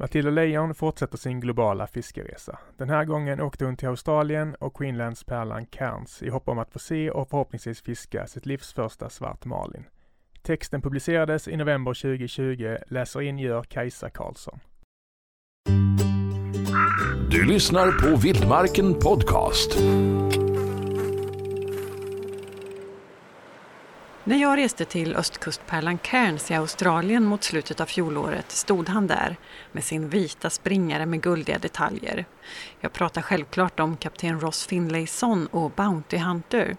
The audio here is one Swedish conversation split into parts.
Matilda Lejon fortsätter sin globala fiskeresa. Den här gången åkte hon till Australien och Queenslands pärlan Cairns i hopp om att få se och förhoppningsvis fiska sitt livs första svart marlin. Texten publicerades i november 2020, läser in gör Kajsa Karlsson. Du lyssnar på Vildmarken Podcast. När jag reste till östkustpärlan Cairns i Australien mot slutet av fjolåret stod han där med sin vita springare med guldiga detaljer. Jag pratar självklart om kapten Ross Finlayson och Bounty Hunter.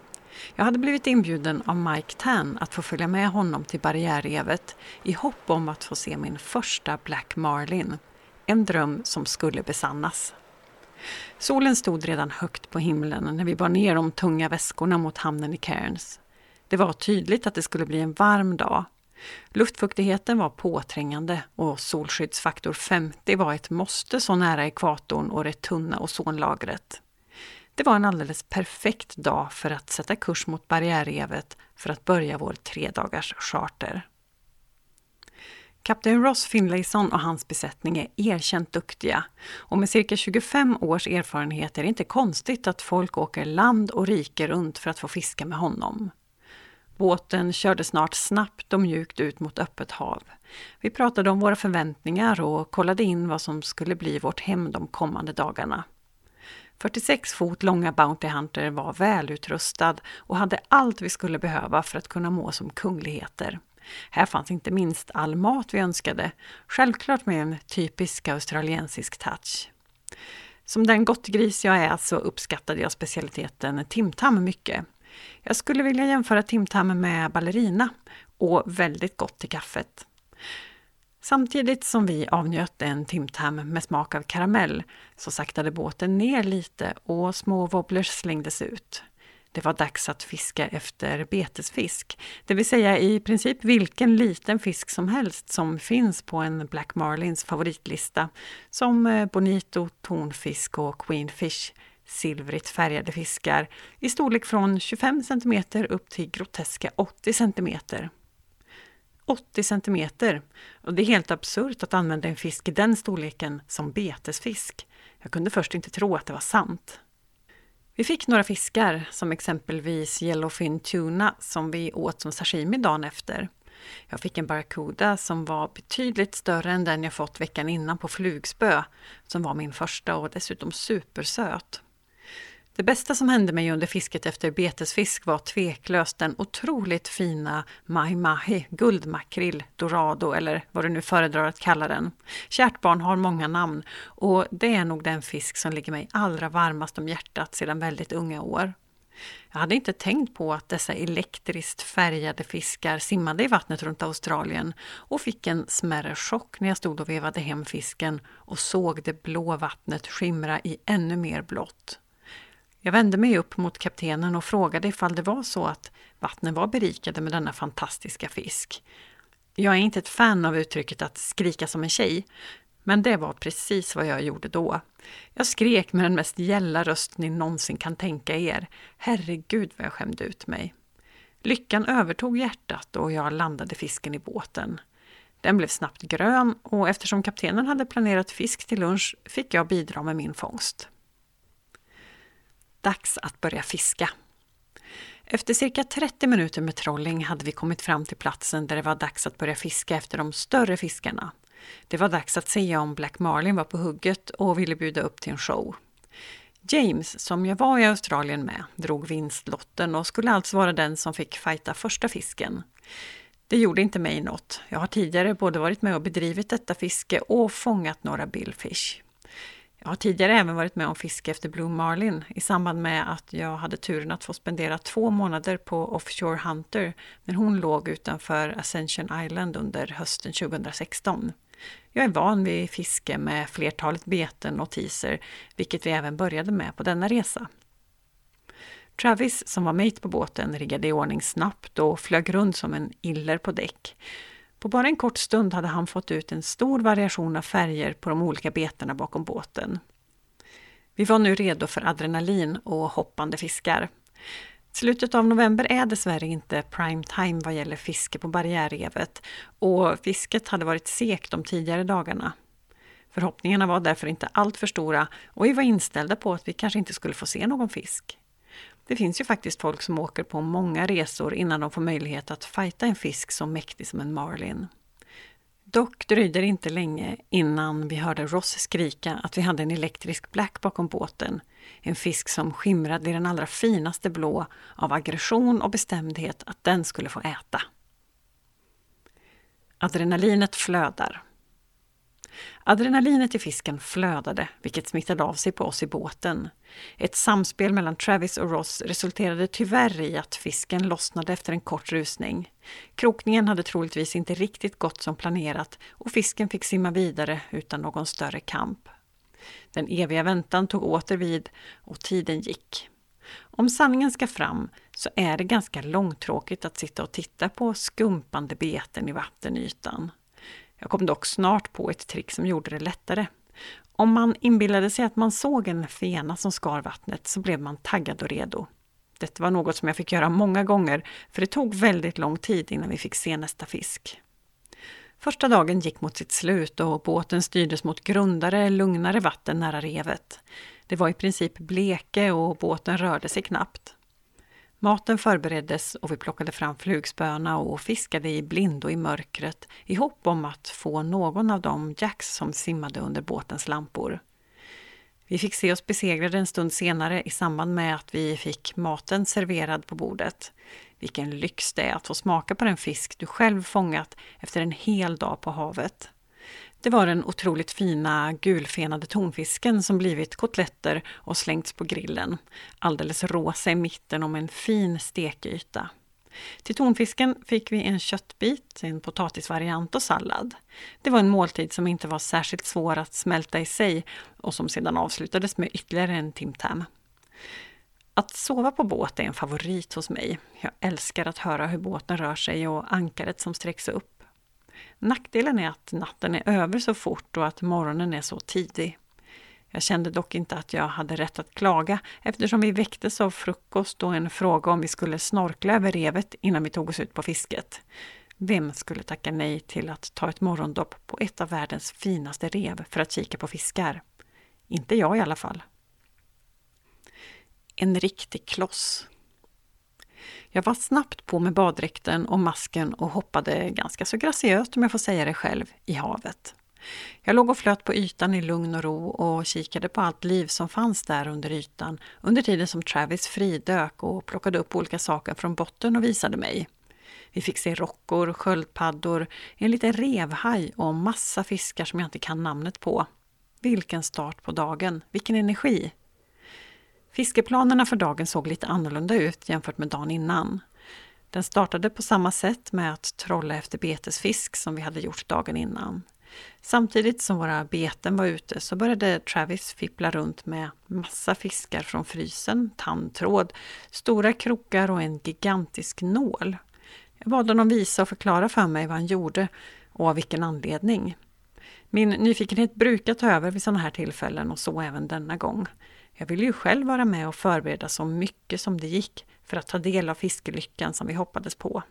Jag hade blivit inbjuden av Mike Tan att få följa med honom till barriärrevet i hopp om att få se min första Black Marlin. En dröm som skulle besannas. Solen stod redan högt på himlen när vi bar ner de tunga väskorna mot hamnen i Cairns. Det var tydligt att det skulle bli en varm dag. Luftfuktigheten var påträngande och solskyddsfaktor 50 var ett måste så nära ekvatorn och det tunna ozonlagret. Det var en alldeles perfekt dag för att sätta kurs mot barriärrevet för att börja vår tre dagars charter. Kapten Ross Finlayson och hans besättning är erkänt duktiga och med cirka 25 års erfarenhet är det inte konstigt att folk åker land och rike runt för att få fiska med honom. Båten körde snart snabbt och mjukt ut mot öppet hav. Vi pratade om våra förväntningar och kollade in vad som skulle bli vårt hem de kommande dagarna. 46 fot långa Bounty Hunter var välutrustad och hade allt vi skulle behöva för att kunna må som kungligheter. Här fanns inte minst all mat vi önskade, självklart med en typisk australiensisk touch. Som den gottgris jag är så uppskattade jag specialiteten timtam mycket. Jag skulle vilja jämföra timtam med ballerina och väldigt gott till kaffet. Samtidigt som vi avnjöt en timtam med smak av karamell så saktade båten ner lite och små wobblers slängdes ut. Det var dags att fiska efter betesfisk, det vill säga i princip vilken liten fisk som helst som finns på en Black Marlins favoritlista, som eh, bonito, tonfisk och queenfish, silvrigt färgade fiskar i storlek från 25 cm upp till groteska 80 cm. 80 cm! Och det är helt absurt att använda en fisk i den storleken som betesfisk. Jag kunde först inte tro att det var sant. Vi fick några fiskar, som exempelvis yellowfin tuna som vi åt som sashimi dagen efter. Jag fick en barracuda som var betydligt större än den jag fått veckan innan på flugspö, som var min första och dessutom supersöt. Det bästa som hände mig under fisket efter betesfisk var tveklöst den otroligt fina maimahi, guldmakrill, dorado eller vad du nu föredrar att kalla den. Kärt barn har många namn och det är nog den fisk som ligger mig allra varmast om hjärtat sedan väldigt unga år. Jag hade inte tänkt på att dessa elektriskt färgade fiskar simmade i vattnet runt Australien och fick en smärre chock när jag stod och vevade hem fisken och såg det blå vattnet skimra i ännu mer blått. Jag vände mig upp mot kaptenen och frågade ifall det var så att vattnen var berikade med denna fantastiska fisk. Jag är inte ett fan av uttrycket att skrika som en tjej, men det var precis vad jag gjorde då. Jag skrek med den mest gälla röst ni någonsin kan tänka er. Herregud vad jag skämde ut mig. Lyckan övertog hjärtat och jag landade fisken i båten. Den blev snabbt grön och eftersom kaptenen hade planerat fisk till lunch fick jag bidra med min fångst. Dags att börja fiska. Efter cirka 30 minuter med trolling hade vi kommit fram till platsen där det var dags att börja fiska efter de större fiskarna. Det var dags att se om Black Marlin var på hugget och ville bjuda upp till en show. James, som jag var i Australien med, drog vinstlotten och skulle alltså vara den som fick fighta första fisken. Det gjorde inte mig något. Jag har tidigare både varit med och bedrivit detta fiske och fångat några billfish. Jag har tidigare även varit med om fiske efter Blue Marlin i samband med att jag hade turen att få spendera två månader på Offshore Hunter när hon låg utanför Ascension Island under hösten 2016. Jag är van vid fiske med flertalet beten och teaser, vilket vi även började med på denna resa. Travis, som var mate på båten, riggade i ordning snabbt och flög runt som en iller på däck. På bara en kort stund hade han fått ut en stor variation av färger på de olika betena bakom båten. Vi var nu redo för adrenalin och hoppande fiskar. Slutet av november är dessvärre inte prime time vad gäller fiske på barriärrevet och fisket hade varit segt de tidigare dagarna. Förhoppningarna var därför inte alltför stora och vi var inställda på att vi kanske inte skulle få se någon fisk. Det finns ju faktiskt folk som åker på många resor innan de får möjlighet att fighta en fisk så mäktig som en marlin. Dock dröjde det inte länge innan vi hörde Ross skrika att vi hade en elektrisk black bakom båten. En fisk som skimrade i den allra finaste blå av aggression och bestämdhet att den skulle få äta. Adrenalinet flödar. Adrenalinet i fisken flödade, vilket smittade av sig på oss i båten. Ett samspel mellan Travis och Ross resulterade tyvärr i att fisken lossnade efter en kort rusning. Krokningen hade troligtvis inte riktigt gått som planerat och fisken fick simma vidare utan någon större kamp. Den eviga väntan tog åter vid och tiden gick. Om sanningen ska fram så är det ganska långtråkigt att sitta och titta på skumpande beten i vattenytan. Jag kom dock snart på ett trick som gjorde det lättare. Om man inbillade sig att man såg en fena som skar vattnet så blev man taggad och redo. Detta var något som jag fick göra många gånger för det tog väldigt lång tid innan vi fick se nästa fisk. Första dagen gick mot sitt slut och båten styrdes mot grundare, lugnare vatten nära revet. Det var i princip bleke och båten rörde sig knappt. Maten förbereddes och vi plockade fram flugspöna och fiskade i blindo i mörkret i hopp om att få någon av de jacks som simmade under båtens lampor. Vi fick se oss besegrade en stund senare i samband med att vi fick maten serverad på bordet. Vilken lyx det är att få smaka på den fisk du själv fångat efter en hel dag på havet. Det var den otroligt fina gulfenade tonfisken som blivit kotletter och slängts på grillen. Alldeles rosa i mitten om en fin stekyta. Till tonfisken fick vi en köttbit, en potatisvariant och sallad. Det var en måltid som inte var särskilt svår att smälta i sig och som sedan avslutades med ytterligare en timtam. Att sova på båt är en favorit hos mig. Jag älskar att höra hur båten rör sig och ankaret som sträcks upp. Nackdelen är att natten är över så fort och att morgonen är så tidig. Jag kände dock inte att jag hade rätt att klaga eftersom vi väcktes av frukost och en fråga om vi skulle snorkla över revet innan vi tog oss ut på fisket. Vem skulle tacka nej till att ta ett morgondopp på ett av världens finaste rev för att kika på fiskar? Inte jag i alla fall. En riktig kloss. Jag var snabbt på med baddräkten och masken och hoppade ganska så graciöst, om jag får säga det själv, i havet. Jag låg och flöt på ytan i lugn och ro och kikade på allt liv som fanns där under ytan under tiden som Travis fridök och plockade upp olika saker från botten och visade mig. Vi fick se rockor, sköldpaddor, en liten revhaj och massa fiskar som jag inte kan namnet på. Vilken start på dagen, vilken energi! Fiskeplanerna för dagen såg lite annorlunda ut jämfört med dagen innan. Den startade på samma sätt med att trolla efter betesfisk som vi hade gjort dagen innan. Samtidigt som våra beten var ute så började Travis fippla runt med massa fiskar från frysen, tandtråd, stora krokar och en gigantisk nål. Jag bad honom visa och förklara för mig vad han gjorde och av vilken anledning. Min nyfikenhet brukar ta över vid sådana här tillfällen och så även denna gång. Jag ville ju själv vara med och förbereda så mycket som det gick för att ta del av fiskelyckan som vi hoppades på.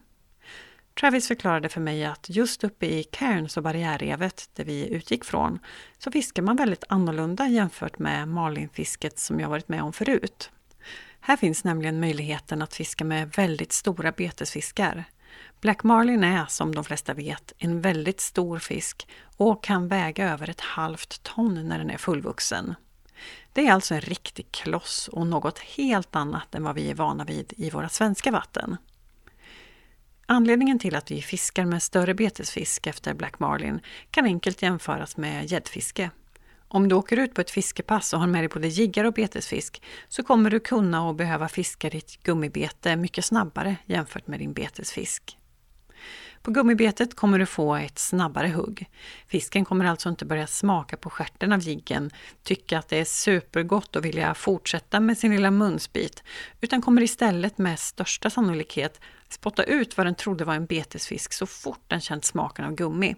Travis förklarade för mig att just uppe i Cairns och barriärrevet, där vi utgick från, så fiskar man väldigt annorlunda jämfört med marlinfisket som jag varit med om förut. Här finns nämligen möjligheten att fiska med väldigt stora betesfiskar. Black marlin är, som de flesta vet, en väldigt stor fisk och kan väga över ett halvt ton när den är fullvuxen. Det är alltså en riktig kloss och något helt annat än vad vi är vana vid i våra svenska vatten. Anledningen till att vi fiskar med större betesfisk efter Black Marlin kan enkelt jämföras med gäddfiske. Om du åker ut på ett fiskepass och har med dig både jiggar och betesfisk så kommer du kunna och behöva fiska ditt gummibete mycket snabbare jämfört med din betesfisk. På gummibetet kommer du få ett snabbare hugg. Fisken kommer alltså inte börja smaka på skärten av jiggen, tycka att det är supergott och vilja fortsätta med sin lilla munsbit, utan kommer istället med största sannolikhet spotta ut vad den trodde var en betesfisk så fort den känt smaken av gummi.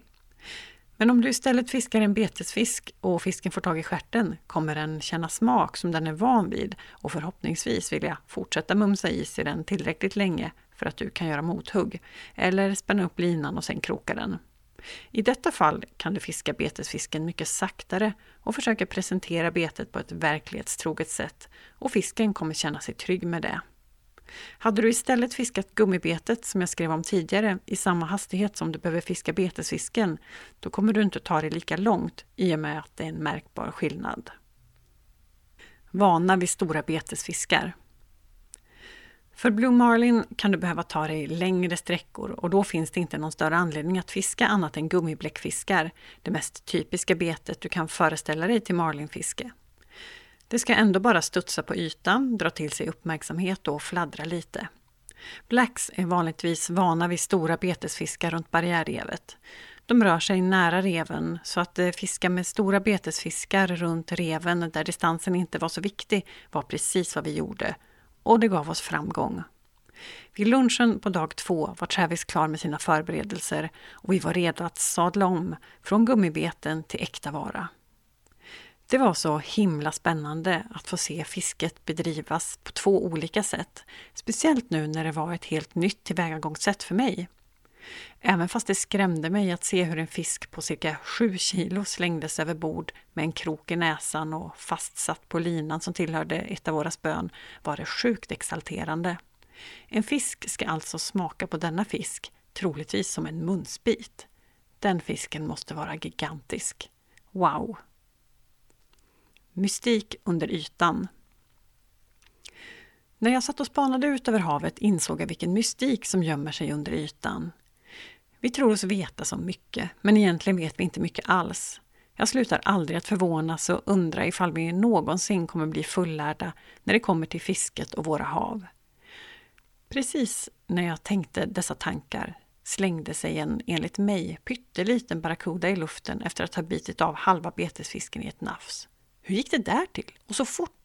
Men om du istället fiskar en betesfisk och fisken får tag i skärten kommer den känna smak som den är van vid och förhoppningsvis vilja fortsätta mumsa i sig den tillräckligt länge för att du kan göra mothugg. Eller spänna upp linan och sen kroka den. I detta fall kan du fiska betesfisken mycket saktare och försöka presentera betet på ett verklighetstroget sätt och fisken kommer känna sig trygg med det. Hade du istället fiskat gummibetet som jag skrev om tidigare i samma hastighet som du behöver fiska betesfisken, då kommer du inte ta det lika långt i och med att det är en märkbar skillnad. Vana vid stora betesfiskar. För Blue Marlin kan du behöva ta dig längre sträckor och då finns det inte någon större anledning att fiska annat än gummibläckfiskar, det mest typiska betet du kan föreställa dig till marlinfiske. Det ska ändå bara studsa på ytan, dra till sig uppmärksamhet och fladdra lite. Blacks är vanligtvis vana vid stora betesfiskar runt barriärrevet. De rör sig nära reven så att eh, fiska med stora betesfiskar runt reven där distansen inte var så viktig var precis vad vi gjorde. Och det gav oss framgång. Vid lunchen på dag två var Travis klar med sina förberedelser och vi var redo att sadla om från gummibeten till äkta vara. Det var så himla spännande att få se fisket bedrivas på två olika sätt. Speciellt nu när det var ett helt nytt tillvägagångssätt för mig. Även fast det skrämde mig att se hur en fisk på cirka 7 kilo slängdes över bord med en krok i näsan och fastsatt på linan som tillhörde ett av våra spön var det sjukt exalterande. En fisk ska alltså smaka på denna fisk, troligtvis som en munsbit. Den fisken måste vara gigantisk. Wow! Mystik under ytan. När jag satt och spanade ut över havet insåg jag vilken mystik som gömmer sig under ytan. Vi tror oss veta så mycket, men egentligen vet vi inte mycket alls. Jag slutar aldrig att förvånas och undra ifall vi någonsin kommer bli fullärda när det kommer till fisket och våra hav. Precis när jag tänkte dessa tankar slängde sig en, enligt mig, pytteliten barracuda i luften efter att ha bitit av halva betesfisken i ett nafs. Hur gick det där till? Och så fort?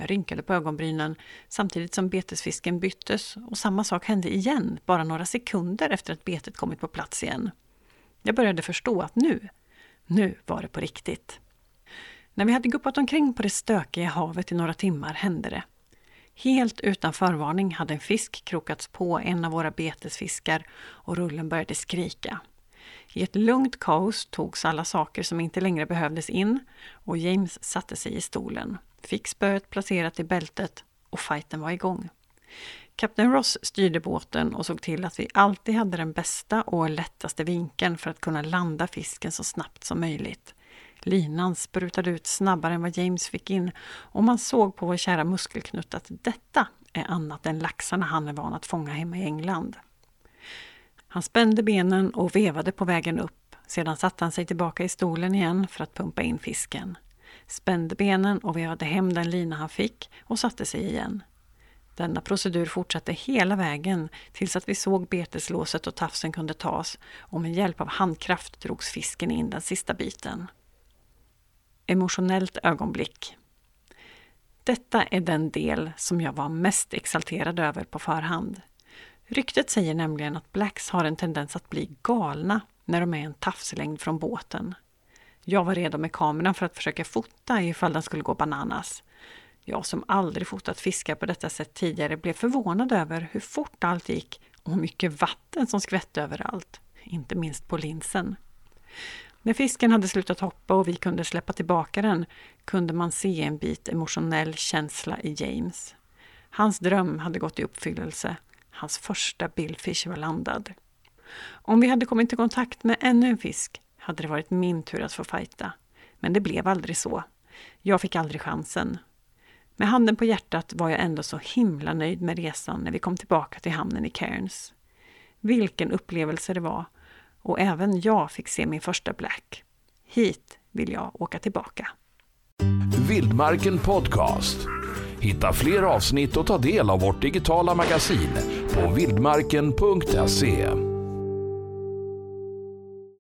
Jag rynkade på ögonbrynen samtidigt som betesfisken byttes och samma sak hände igen, bara några sekunder efter att betet kommit på plats igen. Jag började förstå att nu, nu var det på riktigt. När vi hade guppat omkring på det stökiga havet i några timmar hände det. Helt utan förvarning hade en fisk krokats på en av våra betesfiskar och rullen började skrika. I ett lugnt kaos togs alla saker som inte längre behövdes in och James satte sig i stolen, fick spöet placerat i bältet och fighten var igång. Kapten Ross styrde båten och såg till att vi alltid hade den bästa och lättaste vinkeln för att kunna landa fisken så snabbt som möjligt. Linan sprutade ut snabbare än vad James fick in och man såg på vår kära muskelknutt att detta är annat än laxarna han är van att fånga hemma i England. Han spände benen och vevade på vägen upp. Sedan satte han sig tillbaka i stolen igen för att pumpa in fisken. Spände benen och vevade hem den lina han fick och satte sig igen. Denna procedur fortsatte hela vägen tills att vi såg beteslåset och tafsen kunde tas och med hjälp av handkraft drogs fisken in den sista biten. Emotionellt ögonblick. Detta är den del som jag var mest exalterad över på förhand. Ryktet säger nämligen att blacks har en tendens att bli galna när de är en tafslängd från båten. Jag var redo med kameran för att försöka fota ifall den skulle gå bananas. Jag som aldrig fotat fiskar på detta sätt tidigare blev förvånad över hur fort allt gick och hur mycket vatten som skvätte överallt, inte minst på linsen. När fisken hade slutat hoppa och vi kunde släppa tillbaka den kunde man se en bit emotionell känsla i James. Hans dröm hade gått i uppfyllelse Hans första billfish var landad. Om vi hade kommit i kontakt med ännu en fisk hade det varit min tur att få fighta. Men det blev aldrig så. Jag fick aldrig chansen. Med handen på hjärtat var jag ändå så himla nöjd med resan när vi kom tillbaka till hamnen i Cairns. Vilken upplevelse det var! Och även jag fick se min första black. Hit vill jag åka tillbaka. Vildmarken Podcast. Hitta fler avsnitt och ta del av vårt digitala magasin på vildmarken.se.